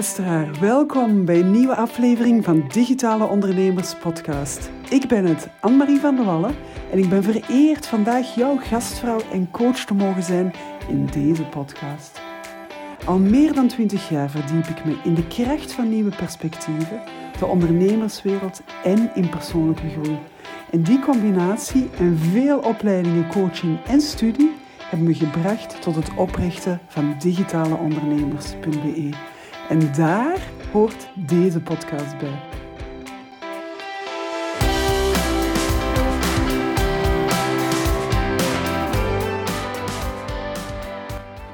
luisteraar, welkom bij een nieuwe aflevering van Digitale Ondernemers Podcast. Ik ben het, Anne-Marie van der Wallen, en ik ben vereerd vandaag jouw gastvrouw en coach te mogen zijn in deze podcast. Al meer dan 20 jaar verdiep ik me in de kracht van nieuwe perspectieven, de ondernemerswereld en in persoonlijke groei. En die combinatie en veel opleidingen, coaching en studie hebben me gebracht tot het oprichten van digitaleondernemers.be. En daar hoort deze podcast bij.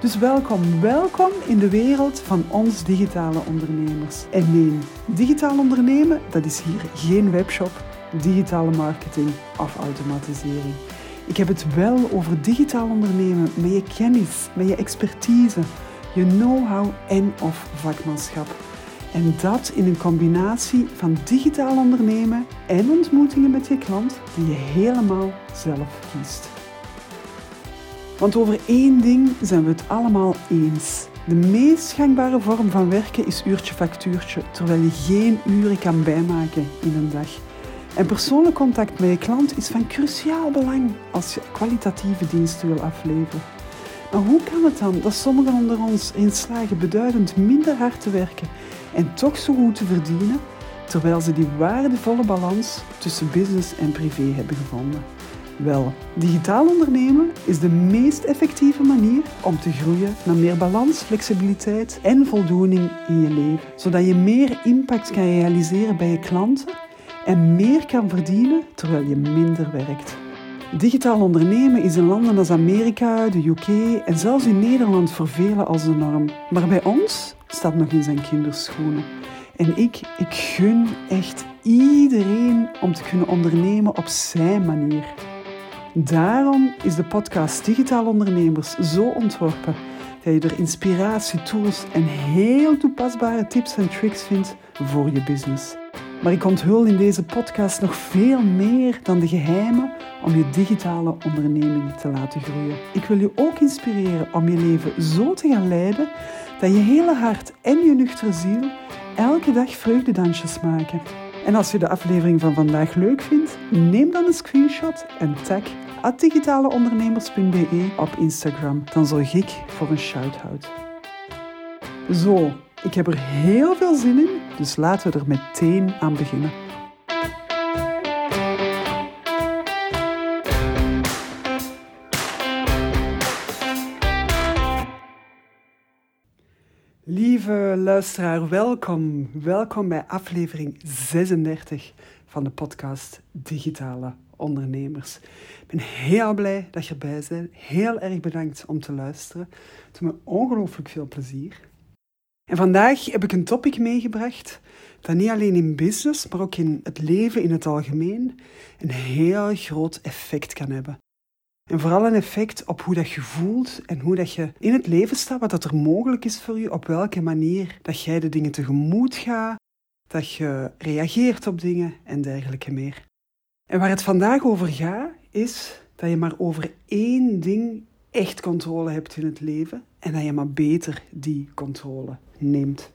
Dus welkom, welkom in de wereld van ons digitale ondernemers. En nee, digitaal ondernemen, dat is hier geen webshop, digitale marketing of automatisering. Ik heb het wel over digitaal ondernemen met je kennis, met je expertise, je know-how en of vakmanschap. En dat in een combinatie van digitaal ondernemen en ontmoetingen met je klant die je helemaal zelf kiest. Want over één ding zijn we het allemaal eens. De meest gangbare vorm van werken is uurtje-factuurtje, terwijl je geen uren kan bijmaken in een dag. En persoonlijk contact met je klant is van cruciaal belang als je kwalitatieve diensten wil afleveren. Maar hoe kan het dan dat sommigen onder ons in slagen beduidend minder hard te werken en toch zo goed te verdienen, terwijl ze die waardevolle balans tussen business en privé hebben gevonden? Wel, digitaal ondernemen is de meest effectieve manier om te groeien naar meer balans, flexibiliteit en voldoening in je leven, zodat je meer impact kan realiseren bij je klanten en meer kan verdienen terwijl je minder werkt. Digitaal ondernemen is in landen als Amerika, de UK en zelfs in Nederland voor velen als de norm. Maar bij ons staat nog in zijn kinderschoenen. En ik, ik gun echt iedereen om te kunnen ondernemen op zijn manier. Daarom is de podcast Digitaal Ondernemers zo ontworpen dat je er inspiratie, tools en heel toepasbare tips en tricks vindt voor je business. Maar ik onthul in deze podcast nog veel meer dan de geheimen om je digitale onderneming te laten groeien. Ik wil je ook inspireren om je leven zo te gaan leiden dat je hele hart en je nuchtere ziel elke dag vreugdedansjes maken. En als je de aflevering van vandaag leuk vindt, neem dan een screenshot en tag digitaleondernemers.be op Instagram. Dan zorg ik voor een shout-out. Zo, ik heb er heel veel zin in, dus laten we er meteen aan beginnen. Lieve luisteraar, welkom. Welkom bij aflevering 36 van de podcast Digitale Ondernemers. Ik ben heel blij dat je erbij bent. Heel erg bedankt om te luisteren. Het doet me ongelooflijk veel plezier. En vandaag heb ik een topic meegebracht dat niet alleen in business, maar ook in het leven in het algemeen een heel groot effect kan hebben. En vooral een effect op hoe dat je voelt en hoe dat je in het leven staat, wat dat er mogelijk is voor je, op welke manier dat jij de dingen tegemoet gaat, dat je reageert op dingen en dergelijke meer. En waar het vandaag over gaat, is dat je maar over één ding echt controle hebt in het leven en dat je maar beter die controle neemt.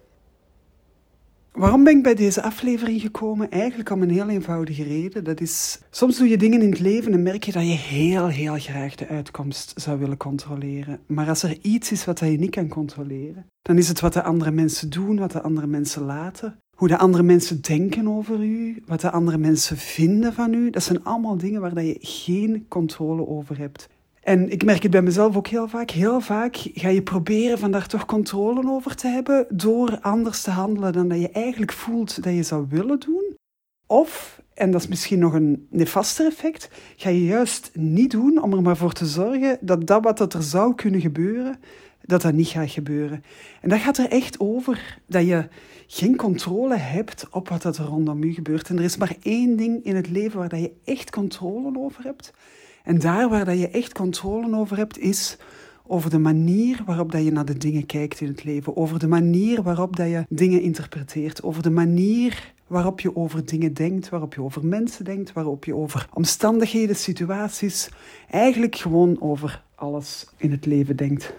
Waarom ben ik bij deze aflevering gekomen? Eigenlijk om een heel eenvoudige reden. Dat is, soms doe je dingen in het leven en merk je dat je heel, heel graag de uitkomst zou willen controleren. Maar als er iets is wat je niet kan controleren, dan is het wat de andere mensen doen, wat de andere mensen laten, hoe de andere mensen denken over u, wat de andere mensen vinden van u. Dat zijn allemaal dingen waar je geen controle over hebt. En ik merk het bij mezelf ook heel vaak. Heel vaak ga je proberen van daar toch controle over te hebben door anders te handelen dan dat je eigenlijk voelt dat je zou willen doen. Of, en dat is misschien nog een nefaster effect, ga je juist niet doen om er maar voor te zorgen dat dat wat er zou kunnen gebeuren, dat dat niet gaat gebeuren. En dat gaat er echt over dat je geen controle hebt op wat er rondom je gebeurt. En er is maar één ding in het leven waar dat je echt controle over hebt. En daar waar dat je echt controle over hebt, is over de manier waarop dat je naar de dingen kijkt in het leven. Over de manier waarop dat je dingen interpreteert. Over de manier waarop je over dingen denkt, waarop je over mensen denkt, waarop je over omstandigheden, situaties, eigenlijk gewoon over alles in het leven denkt.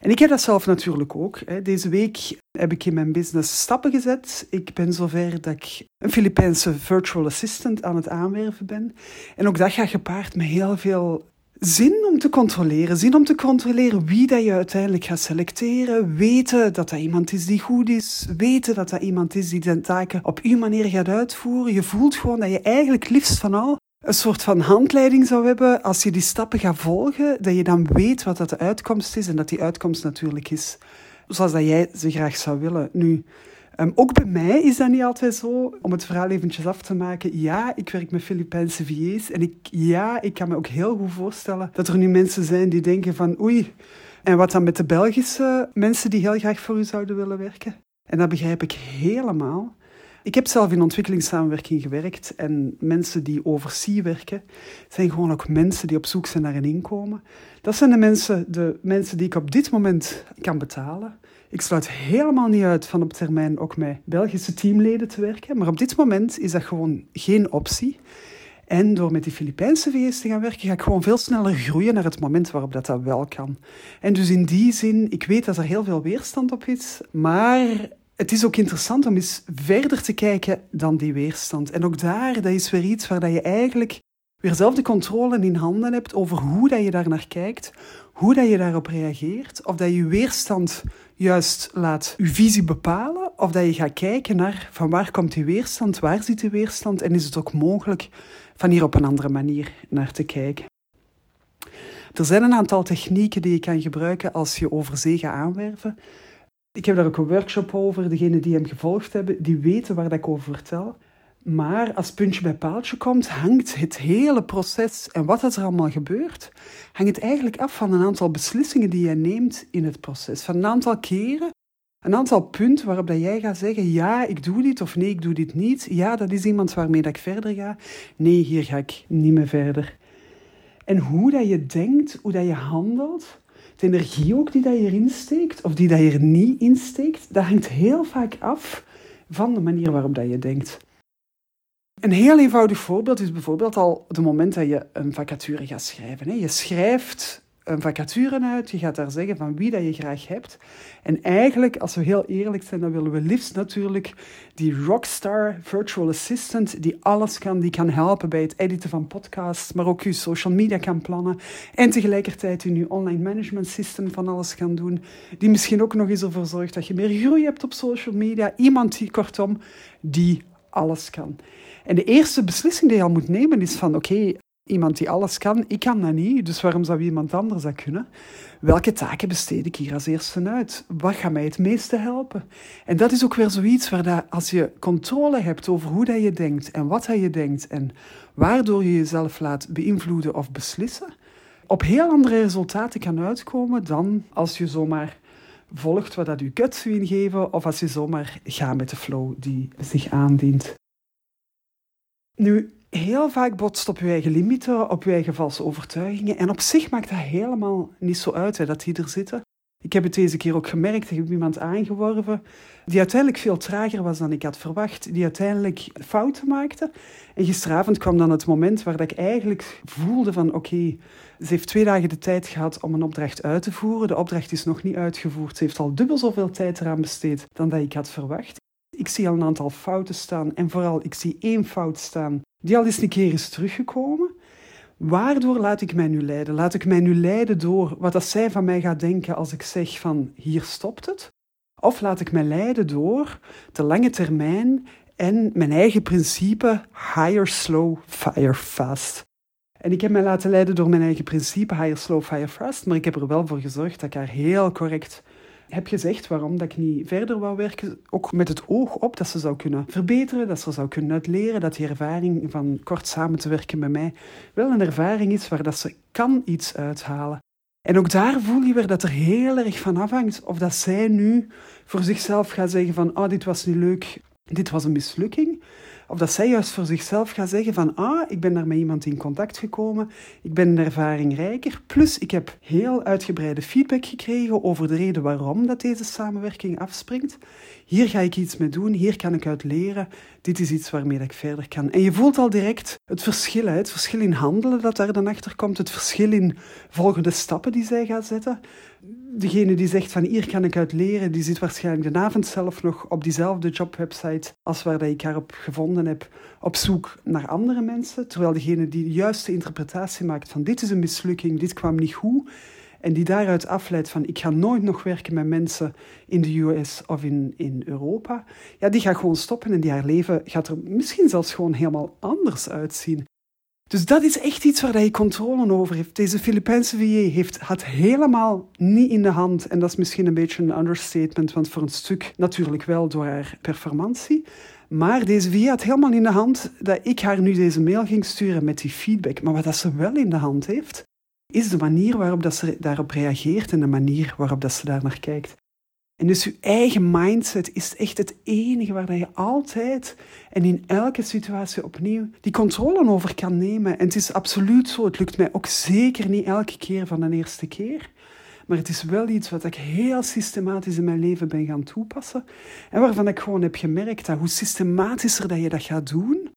En ik heb dat zelf natuurlijk ook. Deze week heb ik in mijn business stappen gezet. Ik ben zover dat ik een Filipijnse virtual assistant aan het aanwerven ben. En ook dat gaat gepaard met heel veel zin om te controleren. Zin om te controleren wie dat je uiteindelijk gaat selecteren. Weten dat dat iemand is die goed is. Weten dat dat iemand is die zijn taken op uw manier gaat uitvoeren. Je voelt gewoon dat je eigenlijk liefst van al een soort van handleiding zou hebben. Als je die stappen gaat volgen, dat je dan weet wat dat de uitkomst is. En dat die uitkomst natuurlijk is zoals dat jij ze graag zou willen. Nu, Um, ook bij mij is dat niet altijd zo. Om het verhaal eventjes af te maken. Ja, ik werk met Filipijnse VA's. En ik, ja, ik kan me ook heel goed voorstellen dat er nu mensen zijn die denken van oei. En wat dan met de Belgische mensen die heel graag voor u zouden willen werken? En dat begrijp ik helemaal. Ik heb zelf in ontwikkelingssamenwerking gewerkt en mensen die overzien werken, zijn gewoon ook mensen die op zoek zijn naar een inkomen. Dat zijn de mensen, de mensen die ik op dit moment kan betalen. Ik sluit helemaal niet uit van op termijn ook met Belgische teamleden te werken, maar op dit moment is dat gewoon geen optie. En door met die Filipijnse VS te gaan werken, ga ik gewoon veel sneller groeien naar het moment waarop dat, dat wel kan. En dus in die zin, ik weet dat er heel veel weerstand op is, maar het is ook interessant om eens verder te kijken dan die weerstand. En ook daar, dat is weer iets waar dat je eigenlijk weer zelf de controle in handen hebt over hoe dat je daar naar kijkt, hoe dat je daarop reageert, of dat je weerstand juist laat je visie bepalen, of dat je gaat kijken naar van waar komt die weerstand, waar zit die weerstand en is het ook mogelijk van hier op een andere manier naar te kijken. Er zijn een aantal technieken die je kan gebruiken als je over zee gaat aanwerven. Ik heb daar ook een workshop over. Degenen die hem gevolgd hebben, die weten waar ik over vertel. Maar als puntje bij paaltje komt, hangt het hele proces en wat er allemaal gebeurt, hangt eigenlijk af van een aantal beslissingen die je neemt in het proces. Van een aantal keren, een aantal punten waarop dat jij gaat zeggen, ja, ik doe dit of nee, ik doe dit niet. Ja, dat is iemand waarmee dat ik verder ga. Nee, hier ga ik niet meer verder. En hoe dat je denkt, hoe dat je handelt, de energie ook die dat je erin steekt, of die dat je er niet insteekt, dat hangt heel vaak af van de manier waarop dat je denkt. Een heel eenvoudig voorbeeld is bijvoorbeeld al het moment dat je een vacature gaat schrijven. Je schrijft een vacature uit, je gaat daar zeggen van wie dat je graag hebt. En eigenlijk, als we heel eerlijk zijn, dan willen we liefst natuurlijk die rockstar virtual assistant die alles kan, die kan helpen bij het editen van podcasts, maar ook je social media kan plannen en tegelijkertijd in je online management system van alles kan doen, die misschien ook nog eens ervoor zorgt dat je meer groei hebt op social media. Iemand die, kortom, die alles kan. En de eerste beslissing die je al moet nemen is van oké, iemand die alles kan, ik kan dat niet, dus waarom zou iemand anders dat kunnen? Welke taken besteed ik hier als eerste uit? Wat gaat mij het meeste helpen? En dat is ook weer zoiets waar dat, als je controle hebt over hoe dat je denkt en wat dat je denkt en waardoor je jezelf laat beïnvloeden of beslissen, op heel andere resultaten kan uitkomen dan als je zomaar volgt wat dat je guts ingeven of als je zomaar gaat met de flow die zich aandient. Nu, heel vaak botst op je eigen limieten, op je eigen valse overtuigingen. En op zich maakt dat helemaal niet zo uit hè, dat die er zitten. Ik heb het deze keer ook gemerkt. Ik heb iemand aangeworven die uiteindelijk veel trager was dan ik had verwacht. Die uiteindelijk fouten maakte. En gisteravond kwam dan het moment waar ik eigenlijk voelde van oké, ze heeft twee dagen de tijd gehad om een opdracht uit te voeren. De opdracht is nog niet uitgevoerd. Ze heeft al dubbel zoveel tijd eraan besteed dan dat ik had verwacht. Ik zie al een aantal fouten staan en vooral ik zie één fout staan die al eens een keer is teruggekomen. Waardoor laat ik mij nu leiden? Laat ik mij nu leiden door wat dat zij van mij gaat denken als ik zeg van hier stopt het? Of laat ik mij leiden door de lange termijn en mijn eigen principe higher slow, fire fast. En ik heb mij laten leiden door mijn eigen principe higher slow, fire fast, maar ik heb er wel voor gezorgd dat ik haar heel correct heb gezegd waarom dat ik niet verder wou werken. Ook met het oog op dat ze zou kunnen verbeteren, dat ze zou kunnen uitleren, dat die ervaring van kort samen te werken met mij wel een ervaring is waar dat ze kan iets uithalen. En ook daar voel je weer dat er heel erg van afhangt of dat zij nu voor zichzelf gaat zeggen van oh, dit was niet leuk, dit was een mislukking. Of dat zij juist voor zichzelf gaat zeggen van, ah, ik ben daar met iemand in contact gekomen, ik ben ervaring rijker, plus ik heb heel uitgebreide feedback gekregen over de reden waarom dat deze samenwerking afspringt. Hier ga ik iets mee doen, hier kan ik uit leren, dit is iets waarmee ik verder kan. En je voelt al direct het verschil, het verschil in handelen dat daar dan achter komt, het verschil in volgende stappen die zij gaat zetten degene die zegt van hier kan ik uit leren, die zit waarschijnlijk de avond zelf nog op diezelfde jobwebsite als waar ik haar op gevonden heb, op zoek naar andere mensen. Terwijl degene die de juiste interpretatie maakt van dit is een mislukking, dit kwam niet goed, en die daaruit afleidt van ik ga nooit nog werken met mensen in de US of in, in Europa, ja, die gaat gewoon stoppen en die haar leven gaat er misschien zelfs gewoon helemaal anders uitzien. Dus dat is echt iets waar je controle over heeft. Deze Filipijnse VA heeft, had helemaal niet in de hand, en dat is misschien een beetje een understatement, want voor een stuk natuurlijk wel door haar performantie. Maar deze VA had helemaal in de hand dat ik haar nu deze mail ging sturen met die feedback. Maar wat dat ze wel in de hand heeft, is de manier waarop dat ze daarop reageert en de manier waarop dat ze daar naar kijkt. En dus je eigen mindset is echt het enige waar je altijd en in elke situatie opnieuw die controle over kan nemen. En het is absoluut zo, het lukt mij ook zeker niet elke keer van de eerste keer. Maar het is wel iets wat ik heel systematisch in mijn leven ben gaan toepassen. En waarvan ik gewoon heb gemerkt dat hoe systematischer dat je dat gaat doen,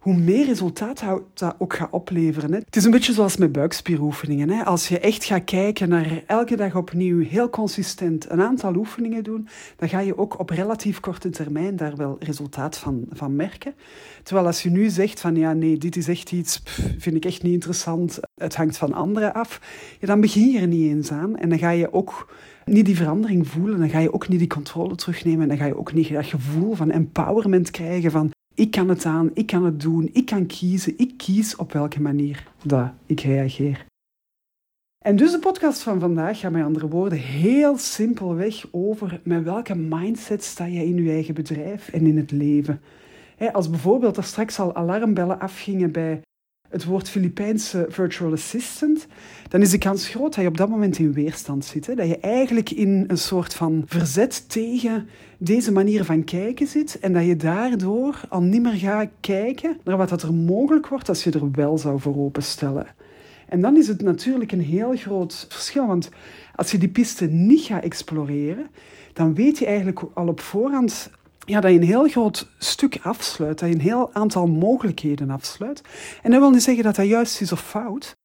hoe meer resultaat dat ook gaat opleveren. Hè. Het is een beetje zoals met buikspieroefeningen. Hè. Als je echt gaat kijken naar elke dag opnieuw heel consistent een aantal oefeningen doen, dan ga je ook op relatief korte termijn daar wel resultaat van, van merken. Terwijl als je nu zegt van ja, nee, dit is echt iets, vind ik echt niet interessant, het hangt van anderen af, dan begin je er niet eens aan. En dan ga je ook niet die verandering voelen, dan ga je ook niet die controle terugnemen en dan ga je ook niet dat gevoel van empowerment krijgen van ik kan het aan, ik kan het doen, ik kan kiezen, ik kies op welke manier dat ik reageer. En dus de podcast van vandaag gaat met andere woorden heel simpelweg over met welke mindset sta je in je eigen bedrijf en in het leven. Als bijvoorbeeld er straks al alarmbellen afgingen bij het woord Filipijnse virtual assistant, dan is de kans groot dat je op dat moment in weerstand zit. Hè? Dat je eigenlijk in een soort van verzet tegen deze manier van kijken zit en dat je daardoor al niet meer gaat kijken naar wat dat er mogelijk wordt als je er wel zou voor openstellen. En dan is het natuurlijk een heel groot verschil, want als je die piste niet gaat exploreren, dan weet je eigenlijk al op voorhand ja, dat je een heel groot stuk afsluit, dat je een heel aantal mogelijkheden afsluit. En dat wil niet zeggen dat dat juist is of fout,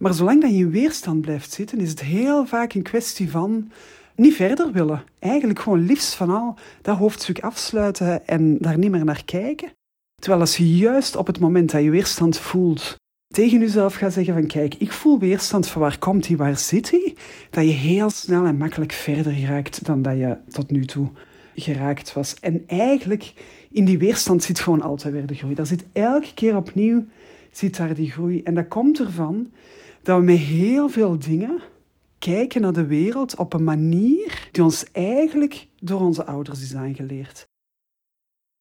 maar zolang dat je in weerstand blijft zitten, is het heel vaak een kwestie van niet verder willen. Eigenlijk gewoon liefst van al dat hoofdstuk afsluiten en daar niet meer naar kijken. Terwijl als je juist op het moment dat je weerstand voelt, tegen jezelf gaat zeggen van kijk, ik voel weerstand van waar komt die, waar zit die, dat je heel snel en makkelijk verder raakt dan dat je tot nu toe geraakt was. En eigenlijk in die weerstand zit gewoon altijd weer de groei. Daar zit elke keer opnieuw zit daar die groei. En dat komt ervan dat we met heel veel dingen kijken naar de wereld op een manier die ons eigenlijk door onze ouders is aangeleerd.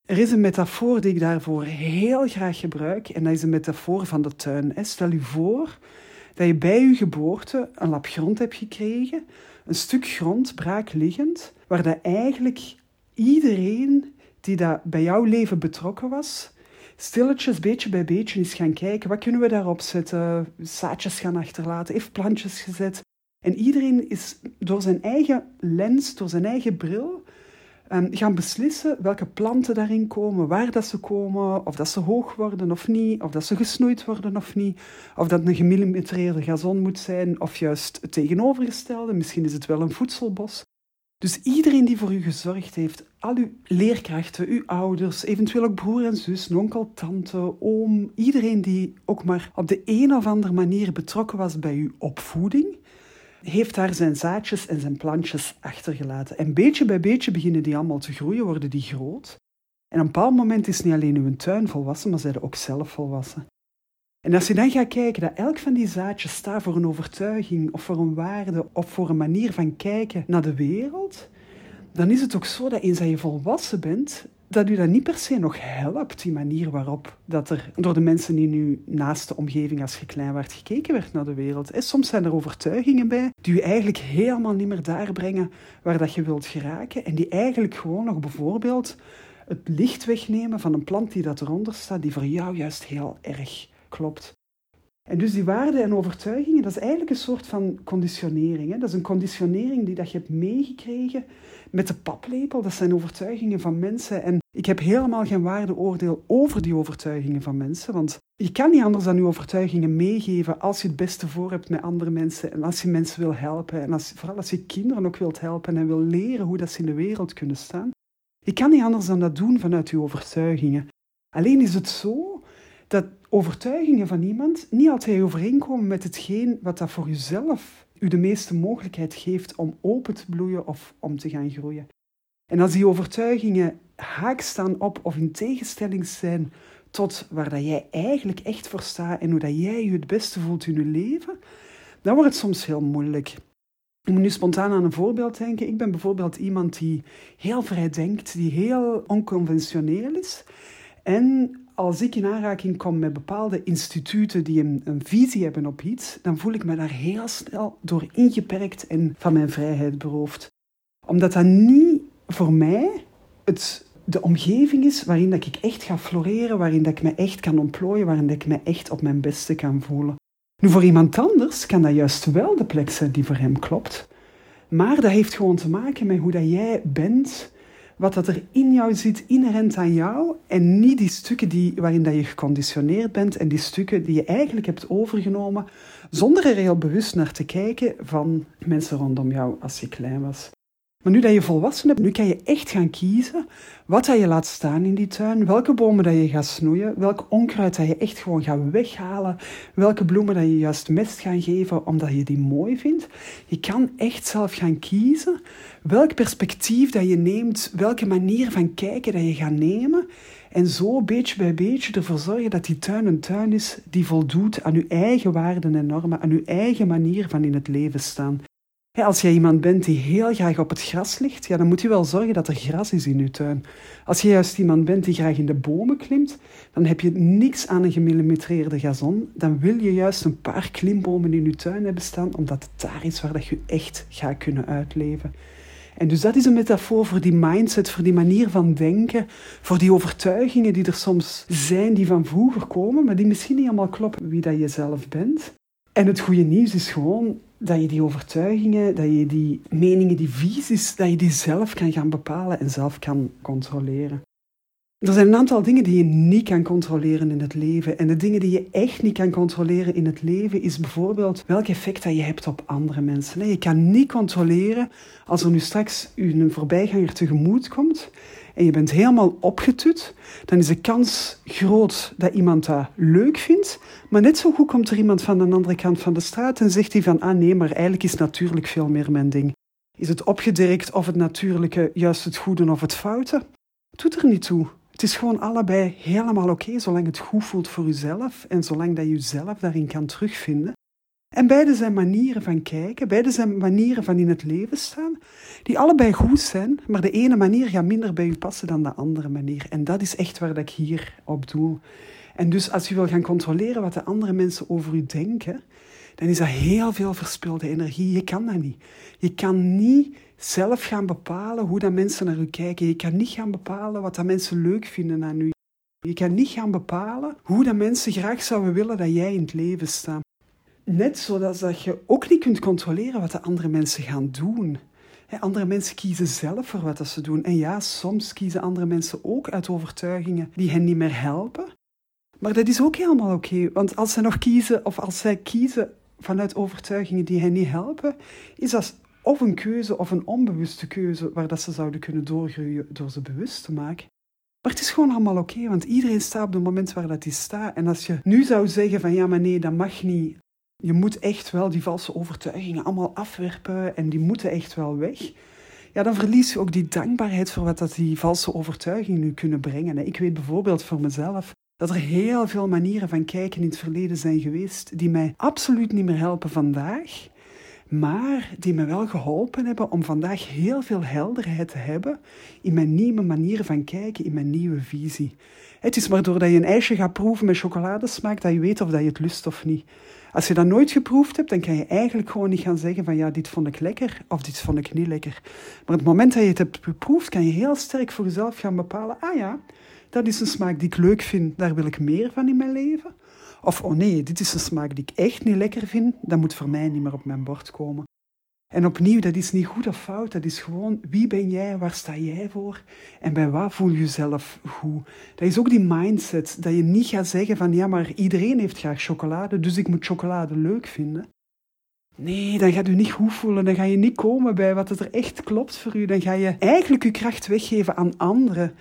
Er is een metafoor die ik daarvoor heel graag gebruik en dat is een metafoor van de tuin. Stel je voor dat je bij je geboorte een lap grond hebt gekregen, een stuk grond braakliggend, waar dat eigenlijk iedereen die dat bij jouw leven betrokken was, stilletjes, beetje bij beetje eens gaan kijken, wat kunnen we daarop zetten, zaadjes gaan achterlaten, heeft plantjes gezet. En iedereen is door zijn eigen lens, door zijn eigen bril, um, gaan beslissen welke planten daarin komen, waar dat ze komen, of dat ze hoog worden of niet, of dat ze gesnoeid worden of niet, of dat een gemillimetreerde gazon moet zijn, of juist het tegenovergestelde, misschien is het wel een voedselbos. Dus iedereen die voor u gezorgd heeft, al uw leerkrachten, uw ouders, eventueel ook broer en zus, onkel, tante, oom, iedereen die ook maar op de een of andere manier betrokken was bij uw opvoeding, heeft daar zijn zaadjes en zijn plantjes achtergelaten. En beetje bij beetje beginnen die allemaal te groeien, worden die groot. En op een bepaald moment is niet alleen uw tuin volwassen, maar zijn ook zelf volwassen. En als je dan gaat kijken dat elk van die zaadjes staat voor een overtuiging of voor een waarde of voor een manier van kijken naar de wereld, dan is het ook zo dat eens dat je volwassen bent, dat u dat niet per se nog helpt, die manier waarop dat er door de mensen in uw naaste omgeving als je klein werd gekeken werd naar de wereld. En soms zijn er overtuigingen bij die u eigenlijk helemaal niet meer daar brengen waar dat je wilt geraken en die eigenlijk gewoon nog bijvoorbeeld het licht wegnemen van een plant die dat eronder staat, die voor jou juist heel erg klopt. En dus die waarden en overtuigingen, dat is eigenlijk een soort van conditionering. Hè? Dat is een conditionering die dat je hebt meegekregen met de paplepel. Dat zijn overtuigingen van mensen. En ik heb helemaal geen waardeoordeel over die overtuigingen van mensen. Want je kan niet anders dan je overtuigingen meegeven als je het beste voor hebt met andere mensen. En als je mensen wil helpen. En als, vooral als je kinderen ook wilt helpen en wil leren hoe dat ze in de wereld kunnen staan. Je kan niet anders dan dat doen vanuit je overtuigingen. Alleen is het zo dat overtuigingen van iemand niet altijd overeenkomen met hetgeen wat dat voor jezelf u de meeste mogelijkheid geeft om open te bloeien of om te gaan groeien. En als die overtuigingen haak staan op of in tegenstelling zijn tot waar dat jij eigenlijk echt voor staat en hoe dat jij je het beste voelt in je leven, dan wordt het soms heel moeilijk. Ik moet nu spontaan aan een voorbeeld denken. Ik ben bijvoorbeeld iemand die heel vrij denkt, die heel onconventioneel is. En als ik in aanraking kom met bepaalde instituten die een, een, visie hebben op iets, dan voel ik me daar heel snel door ingeperkt en van mijn vrijheid beroofd. Omdat dat niet voor mij het, de omgeving is waarin dat ik echt ga floreren, waarin dat ik me echt kan ontplooien, waarin dat ik me echt op mijn beste kan voelen. Nu, voor iemand anders kan dat juist wel de plek zijn die voor hem klopt. Maar dat heeft gewoon te maken met hoe dat jij bent, wat dat er in jou zit, inherent aan jou, en niet die stukken die, waarin dat je geconditioneerd bent en die stukken die je eigenlijk hebt overgenomen, zonder er heel bewust naar te kijken van mensen rondom jou als je klein was. Maar nu dat je volwassen bent, nu kan je echt gaan kiezen wat dat je laat staan in die tuin, welke bomen dat je gaat snoeien, welk onkruid dat je echt gewoon gaat weghalen, welke bloemen dat je juist mest gaat geven omdat je die mooi vindt. Je kan echt zelf gaan kiezen welk perspectief dat je neemt, welke manier van kijken dat je gaat nemen. En zo beetje bij beetje ervoor zorgen dat die tuin een tuin is die voldoet aan je eigen waarden en normen, aan je eigen manier van in het leven staan. Als jij iemand bent die heel graag op het gras ligt, ja, dan moet je wel zorgen dat er gras is in je tuin. Als je juist iemand bent die graag in de bomen klimt, dan heb je niks aan een gemillimetreerde gazon. Dan wil je juist een paar klimbomen in je tuin hebben staan, omdat het daar is waar dat je echt gaat kunnen uitleven. En dus dat is een metafoor voor die mindset, voor die manier van denken, voor die overtuigingen die er soms zijn, die van vroeger komen, maar die misschien niet allemaal kloppen wie dat je zelf bent. En het goede nieuws is gewoon dat je die overtuigingen, dat je die meningen, die visies, dat je die zelf kan gaan bepalen en zelf kan controleren. Er zijn een aantal dingen die je niet kan controleren in het leven. En de dingen die je echt niet kan controleren in het leven is bijvoorbeeld welk effect dat je hebt op andere mensen. Je kan niet controleren als er nu straks een voorbijganger tegemoet komt en je bent helemaal opgetut, dan is de kans groot dat iemand dat leuk vindt. Maar net zo goed komt er iemand van de andere kant van de straat en zegt hij van, ah nee, maar eigenlijk is natuurlijk veel meer mijn ding. Is het opgedirkt of het natuurlijke juist het goede of het foute? Doet er niet toe. Het is gewoon allebei helemaal oké, zolang het goed voelt voor jezelf en zolang dat je jezelf daarin kan terugvinden. En beide zijn manieren van kijken, beide zijn manieren van in het leven staan, die allebei goed zijn, maar de ene manier gaat minder bij u passen dan de andere manier. En dat is echt waar ik hier op doe. En dus als je wil gaan controleren wat de andere mensen over u denken, dan is dat heel veel verspilde energie. Je kan dat niet. Je kan niet zelf gaan bepalen hoe dat mensen naar u kijken. Je kan niet gaan bepalen wat dat mensen leuk vinden aan u. Je kan niet gaan bepalen hoe dat mensen graag zouden willen dat jij in het leven staat. Net zodat je ook niet kunt controleren wat de andere mensen gaan doen. Andere mensen kiezen zelf voor wat ze doen. En ja, soms kiezen andere mensen ook uit overtuigingen die hen niet meer helpen. Maar dat is ook helemaal oké, want als zij nog kiezen, of als zij kiezen vanuit overtuigingen die hen niet helpen, is dat of een keuze of een onbewuste keuze waar dat ze zouden kunnen doorgroeien door ze bewust te maken. Maar het is gewoon allemaal oké, want iedereen staat op het moment waar dat hij staat. En als je nu zou zeggen van ja, maar nee, dat mag niet, je moet echt wel die valse overtuigingen allemaal afwerpen en die moeten echt wel weg. Ja, dan verlies je ook die dankbaarheid voor wat dat die valse overtuigingen nu kunnen brengen. Ik weet bijvoorbeeld voor mezelf dat er heel veel manieren van kijken in het verleden zijn geweest die mij absoluut niet meer helpen vandaag, maar die me wel geholpen hebben om vandaag heel veel helderheid te hebben in mijn nieuwe manier van kijken, in mijn nieuwe visie. Het is maar doordat je een ijsje gaat proeven met chocoladesmaak dat je weet of dat je het lust of niet. Als je dat nooit geproefd hebt, dan kan je eigenlijk gewoon niet gaan zeggen van ja, dit vond ik lekker of dit vond ik niet lekker. Maar het moment dat je het hebt geproefd, kan je heel sterk voor jezelf gaan bepalen, ah ja, dat is een smaak die ik leuk vind, daar wil ik meer van in mijn leven. Of oh nee, dit is een smaak die ik echt niet lekker vind, dat moet voor mij niet meer op mijn bord komen. En opnieuw, dat is niet goed of fout, dat is gewoon wie ben jij, waar sta jij voor en bij wat voel je jezelf goed. Dat is ook die mindset, dat je niet gaat zeggen van ja, maar iedereen heeft graag chocolade, dus ik moet chocolade leuk vinden. Nee, dan gaat u niet goed voelen, dan ga je niet komen bij wat er echt klopt voor u. Dan ga je eigenlijk uw kracht weggeven aan anderen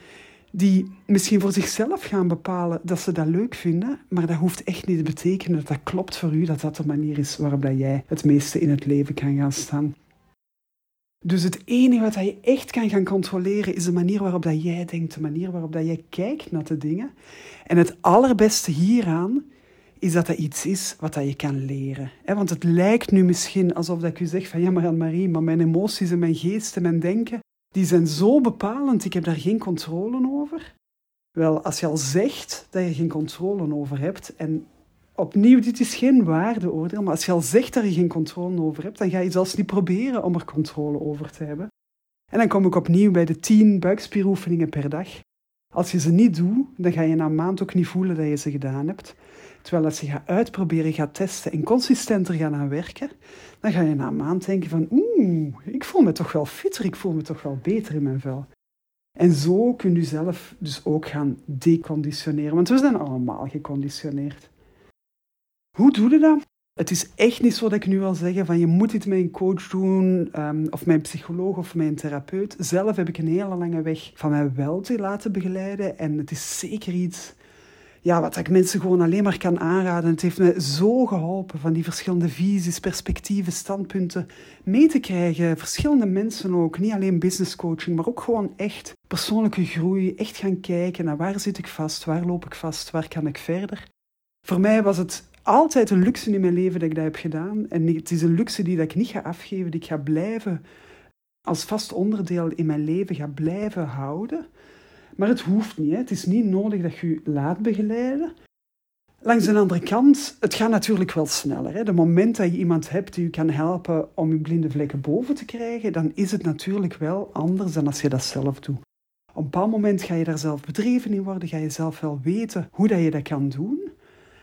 die misschien voor zichzelf gaan bepalen dat ze dat leuk vinden, maar dat hoeft echt niet te betekenen dat dat klopt voor u, dat dat de manier is waarop dat jij het meeste in het leven kan gaan staan. Dus het enige wat je echt kan gaan controleren is de manier waarop dat jij denkt, de manier waarop dat jij kijkt naar de dingen. En het allerbeste hieraan is dat dat iets is wat dat je kan leren. Want het lijkt nu misschien alsof ik u zeg van ja, maar Anne-Marie, maar mijn emoties en mijn geest en mijn denken, die zijn zo bepalend, ik heb daar geen controle over. Wel, als je al zegt dat je geen controle over hebt, en opnieuw, dit is geen waardeoordeel, maar als je al zegt dat je geen controle over hebt, dan ga je zelfs niet proberen om er controle over te hebben. En dan kom ik opnieuw bij de 10 buikspieroefeningen per dag. Als je ze niet doet, dan ga je na een maand ook niet voelen dat je ze gedaan hebt. Terwijl als je gaat uitproberen, gaat testen en consistenter gaan aan werken, dan ga je na een maand denken van oeh, ik voel me toch wel fitter, ik voel me toch wel beter in mijn vel. En zo kun je zelf dus ook gaan deconditioneren, want we zijn allemaal geconditioneerd. Hoe doe je dat? Het is echt niet zo dat ik nu wil zeggen van je moet dit met een coach doen, um, of mijn psycholoog of mijn therapeut. Zelf heb ik een hele lange weg van mij wel te laten begeleiden en het is zeker iets ja, wat ik mensen gewoon alleen maar kan aanraden. Het heeft me zo geholpen van die verschillende visies, perspectieven, standpunten mee te krijgen. Verschillende mensen ook, niet alleen business coaching, maar ook gewoon echt persoonlijke groei. Echt gaan kijken naar waar zit ik vast, waar loop ik vast, waar kan ik verder. Voor mij was het altijd een luxe in mijn leven dat ik dat heb gedaan. En het is een luxe die dat ik niet ga afgeven, die ik ga blijven als vast onderdeel in mijn leven ga blijven houden. Maar het hoeft niet. Hè. Het is niet nodig dat je je laat begeleiden. Langs de andere kant, het gaat natuurlijk wel sneller. Hè. De moment dat je iemand hebt die je kan helpen om je blinde vlekken boven te krijgen, dan is het natuurlijk wel anders dan als je dat zelf doet. Op een bepaald moment ga je daar zelf bedreven in worden, ga je zelf wel weten hoe dat je dat kan doen.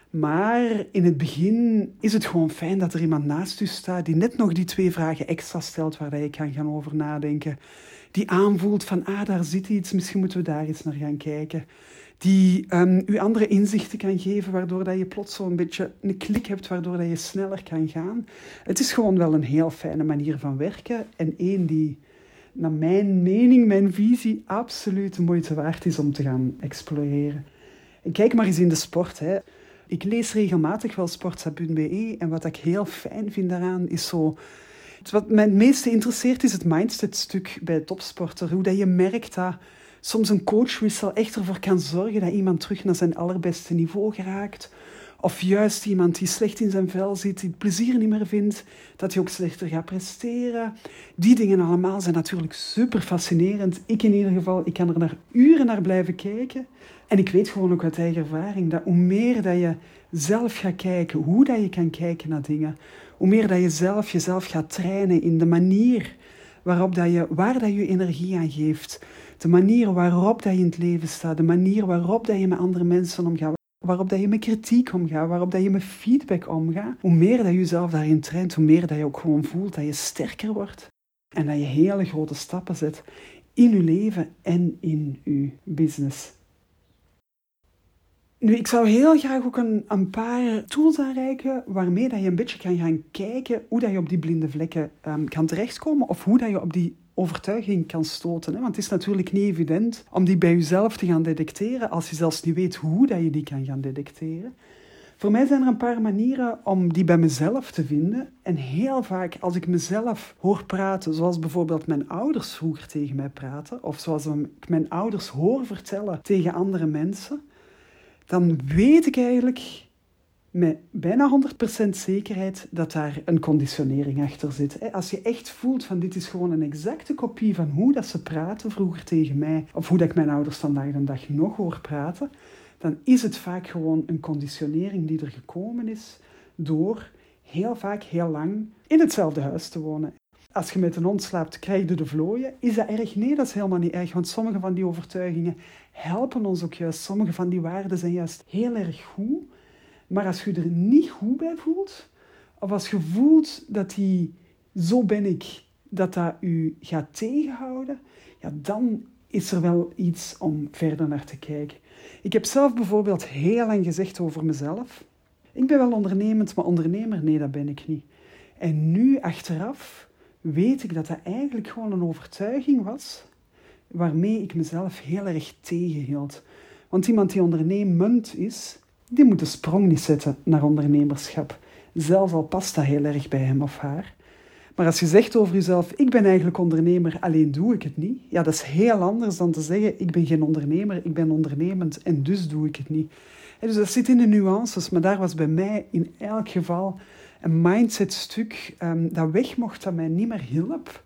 Maar in het begin is het gewoon fijn dat er iemand naast u staat die net nog die twee vragen extra stelt waar je kan gaan over nadenken die aanvoelt van, ah, daar zit iets, misschien moeten we daar eens naar gaan kijken. Die um, u andere inzichten kan geven, waardoor dat je plots zo'n beetje een klik hebt, waardoor dat je sneller kan gaan. Het is gewoon wel een heel fijne manier van werken en één die, naar mijn mening, mijn visie, absoluut de moeite waard is om te gaan exploreren. En kijk maar eens in de sport. Hè. Ik lees regelmatig wel sportsa.be en wat ik heel fijn vind daaraan is zo wat mij het meeste interesseert is het mindset-stuk bij topsporter. Hoe dat je merkt dat soms een coachwissel echt ervoor kan zorgen dat iemand terug naar zijn allerbeste niveau geraakt. Of juist iemand die slecht in zijn vel zit, die het plezier niet meer vindt, dat hij ook slechter gaat presteren. Die dingen allemaal zijn natuurlijk super fascinerend. Ik in ieder geval, ik kan er naar uren naar blijven kijken. En ik weet gewoon ook uit eigen ervaring dat hoe meer dat je zelf gaat kijken, hoe dat je kan kijken naar dingen, hoe meer dat je zelf jezelf gaat trainen in de manier waarop dat je, waar dat je energie aan geeft, de manier waarop dat je in het leven staat, de manier waarop dat je met andere mensen omgaat, waarop dat je met kritiek omgaat, waarop dat je met feedback omgaat, hoe meer dat je jezelf daarin traint, hoe meer dat je ook gewoon voelt dat je sterker wordt en dat je hele grote stappen zet in je leven en in je business. Nu, ik zou heel graag ook een, een paar tools aanreiken waarmee dat je een beetje kan gaan kijken hoe dat je op die blinde vlekken um, kan terechtkomen of hoe dat je op die overtuiging kan stoten. Hè? Want het is natuurlijk niet evident om die bij jezelf te gaan detecteren als je zelfs niet weet hoe dat je die kan gaan detecteren. Voor mij zijn er een paar manieren om die bij mezelf te vinden. En heel vaak als ik mezelf hoor praten, zoals bijvoorbeeld mijn ouders vroeger tegen mij praten, of zoals ik mijn ouders hoor vertellen tegen andere mensen, dan weet ik eigenlijk met bijna 100% zekerheid dat daar een conditionering achter zit. Als je echt voelt van dit is gewoon een exacte kopie van hoe dat ze praten vroeger tegen mij, of hoe dat ik mijn ouders vandaag de dag nog hoor praten, dan is het vaak gewoon een conditionering die er gekomen is door heel vaak heel lang in hetzelfde huis te wonen. Als je met een hond slaapt, krijg je de vlooien. Is dat erg? Nee, dat is helemaal niet erg, want sommige van die overtuigingen helpen ons ook juist. Sommige van die waarden zijn juist heel erg goed. Maar als je er niet goed bij voelt, of als je voelt dat die zo ben ik, dat dat u gaat tegenhouden, ja, dan is er wel iets om verder naar te kijken. Ik heb zelf bijvoorbeeld heel lang gezegd over mezelf. Ik ben wel ondernemend, maar ondernemer, nee, dat ben ik niet. En nu, achteraf, weet ik dat dat eigenlijk gewoon een overtuiging was waarmee ik mezelf heel erg tegenhield. Want iemand die ondernemend is, die moet de sprong niet zetten naar ondernemerschap. Zelfs al past dat heel erg bij hem of haar. Maar als je zegt over jezelf, ik ben eigenlijk ondernemer, alleen doe ik het niet. Ja, dat is heel anders dan te zeggen, ik ben geen ondernemer, ik ben ondernemend en dus doe ik het niet. dus dat zit in de nuances, maar daar was bij mij in elk geval een mindsetstuk um, dat weg mocht, dat mij niet meer hielp.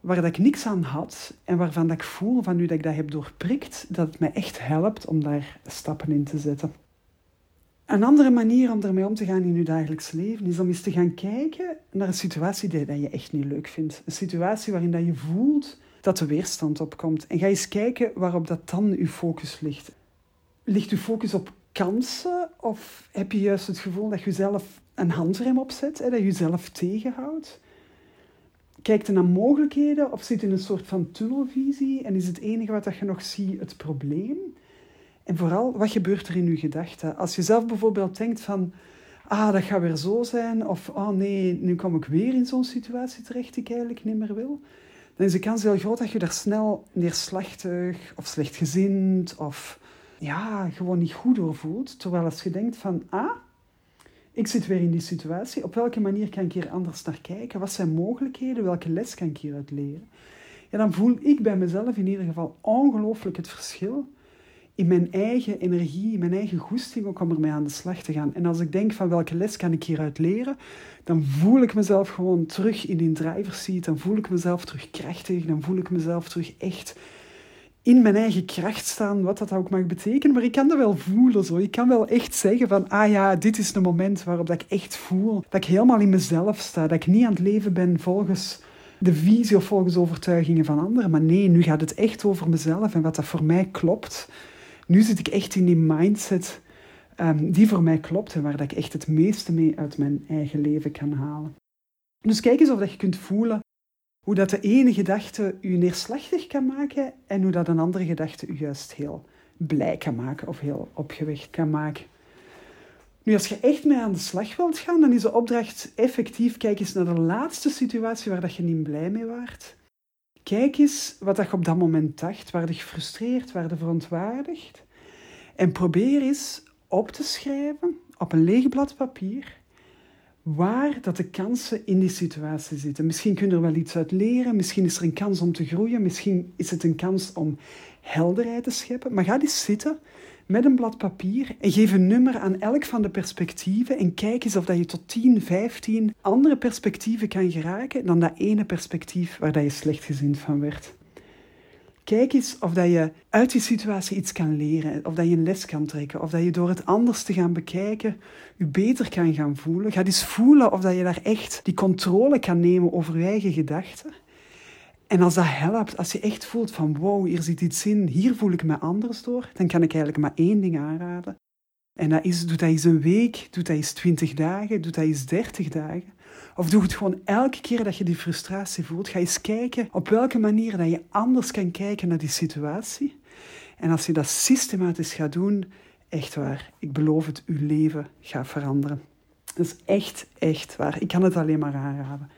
Waar dat ik niks aan had en waarvan dat ik voel, van nu dat ik dat heb doorprikt, dat het mij echt helpt om daar stappen in te zetten. Een andere manier om ermee om te gaan in je dagelijks leven is om eens te gaan kijken naar een situatie die je echt niet leuk vindt. Een situatie waarin dat je voelt dat de weerstand opkomt. En ga eens kijken waarop dat dan je focus ligt. Ligt je focus op kansen of heb je juist het gevoel dat je zelf een handrem opzet, hè, dat je jezelf tegenhoudt? Kijkt je naar mogelijkheden of zit in een soort van tunnelvisie en is het enige wat je nog ziet het probleem? En vooral, wat gebeurt er in je gedachten? Als je zelf bijvoorbeeld denkt van, ah, dat gaat weer zo zijn, of oh nee, nu kom ik weer in zo'n situatie terecht die ik eigenlijk niet meer wil, dan is de kans heel groot dat je daar snel neerslachtig of slechtgezind of ja, gewoon niet goed door voelt. Terwijl als je denkt van, ah, ik zit weer in die situatie, op welke manier kan ik hier anders naar kijken? Wat zijn mogelijkheden? Welke les kan ik hieruit leren? Ja, dan voel ik bij mezelf in ieder geval ongelooflijk het verschil in mijn eigen energie, in mijn eigen goesting ook om ermee aan de slag te gaan. En als ik denk van welke les kan ik hieruit leren, dan voel ik mezelf gewoon terug in die driver's seat, dan voel ik mezelf terug krachtig, dan voel ik mezelf terug echt in mijn eigen kracht staan, wat dat ook mag betekenen. Maar ik kan dat wel voelen zo. Ik kan wel echt zeggen van, ah ja, dit is de moment waarop dat ik echt voel dat ik helemaal in mezelf sta, dat ik niet aan het leven ben volgens de visie of volgens overtuigingen van anderen. Maar nee, nu gaat het echt over mezelf en wat dat voor mij klopt nu zit ik echt in die mindset um, die voor mij klopt en waar dat ik echt het meeste mee uit mijn eigen leven kan halen. Dus kijk eens of dat je kunt voelen hoe dat de ene gedachte je neerslachtig kan maken en hoe dat een andere gedachte je juist heel blij kan maken of heel opgewekt kan maken. Nu, als je echt mee aan de slag wilt gaan, dan is de opdracht effectief, kijk eens naar de laatste situatie waar dat je niet blij mee waart. Kijk eens wat je op dat moment dacht, waar je gefrustreerd, waar je verontwaardigd. En probeer eens op te schrijven op een leeg blad papier waar dat de kansen in die situatie zitten. Misschien kun je er wel iets uit leren, misschien is er een kans om te groeien, misschien is het een kans om helderheid te scheppen. Maar ga eens zitten met een blad papier en geef een nummer aan elk van de perspectieven en kijk eens of dat je tot 10, 15 andere perspectieven kan geraken dan dat ene perspectief waar dat je slechtgezind van werd. Kijk eens of dat je uit die situatie iets kan leren, of dat je een les kan trekken, of dat je door het anders te gaan bekijken je beter kan gaan voelen. Ga eens voelen of dat je daar echt die controle kan nemen over je eigen gedachten. En als dat helpt, als je echt voelt van wow, hier zit iets in, hier voel ik me anders door, dan kan ik eigenlijk maar één ding aanraden. En dat is, doe dat eens een week, doe dat eens twintig dagen, doe dat eens dertig dagen. Of doe het gewoon elke keer dat je die frustratie voelt. Ga eens kijken op welke manier dat je anders kan kijken naar die situatie. En als je dat systematisch gaat doen, echt waar, ik beloof het, uw leven gaat veranderen. Dat is echt, echt waar. Ik kan het alleen maar aanraden.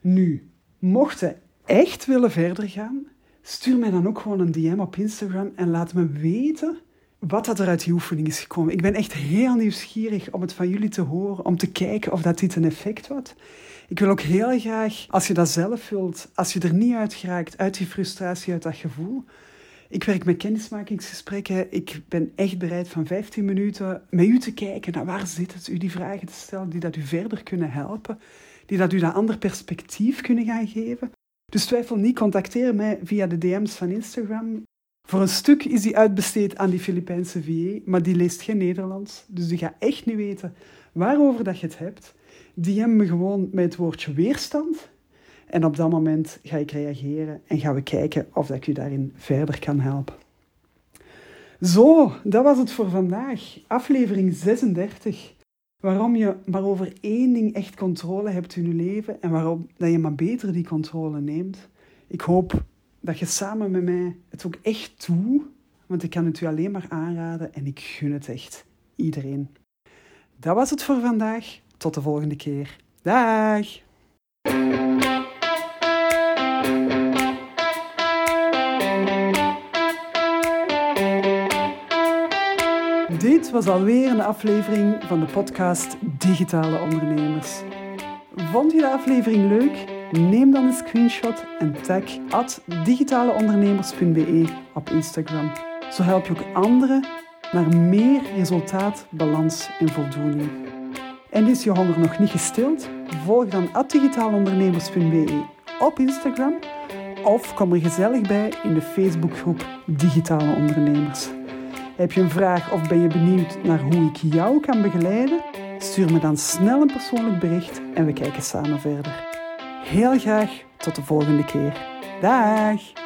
Nu, mochten echt willen verder gaan, stuur mij dan ook gewoon een DM op Instagram en laat me weten wat dat er uit die oefening is gekomen. Ik ben echt heel nieuwsgierig om het van jullie te horen, om te kijken of dat dit een effect had. Ik wil ook heel graag, als je dat zelf wilt, als je er niet uit geraakt, uit die frustratie, uit dat gevoel. Ik werk met kennismakingsgesprekken. Ik ben echt bereid van 15 minuten met u te kijken naar waar zit het, u die vragen te stellen die dat u verder kunnen helpen, die dat u dat ander perspectief kunnen gaan geven. Dus twijfel niet, contacteer mij via de DM's van Instagram. Voor een stuk is die uitbesteed aan die Filipijnse VA, maar die leest geen Nederlands. Dus die gaat echt niet weten waarover dat je het hebt. DM me gewoon met het woordje weerstand. En op dat moment ga ik reageren en gaan we kijken of dat ik u daarin verder kan helpen. Zo, dat was het voor vandaag. Aflevering 36. Waarom je maar over één ding echt controle hebt in je leven en waarom dat je maar beter die controle neemt. Ik hoop dat je samen met mij het ook echt doet, want ik kan het u alleen maar aanraden en ik gun het echt iedereen. Dat was het voor vandaag. Tot de volgende keer. Dag! Dit was alweer een aflevering van de podcast Digitale Ondernemers. Vond je de aflevering leuk? Neem dan een screenshot en tag digitaleondernemers.be op Instagram. Zo help je ook anderen naar meer resultaat, balans en voldoening. En is je honger nog niet gestild? Volg dan digitaalondernemers.be op Instagram of kom er gezellig bij in de Facebookgroep Digitale Ondernemers. Heb je een vraag of ben je benieuwd naar hoe ik jou kan begeleiden? Stuur me dan snel een persoonlijk bericht en we kijken samen verder. Heel graag tot de volgende keer. Dag!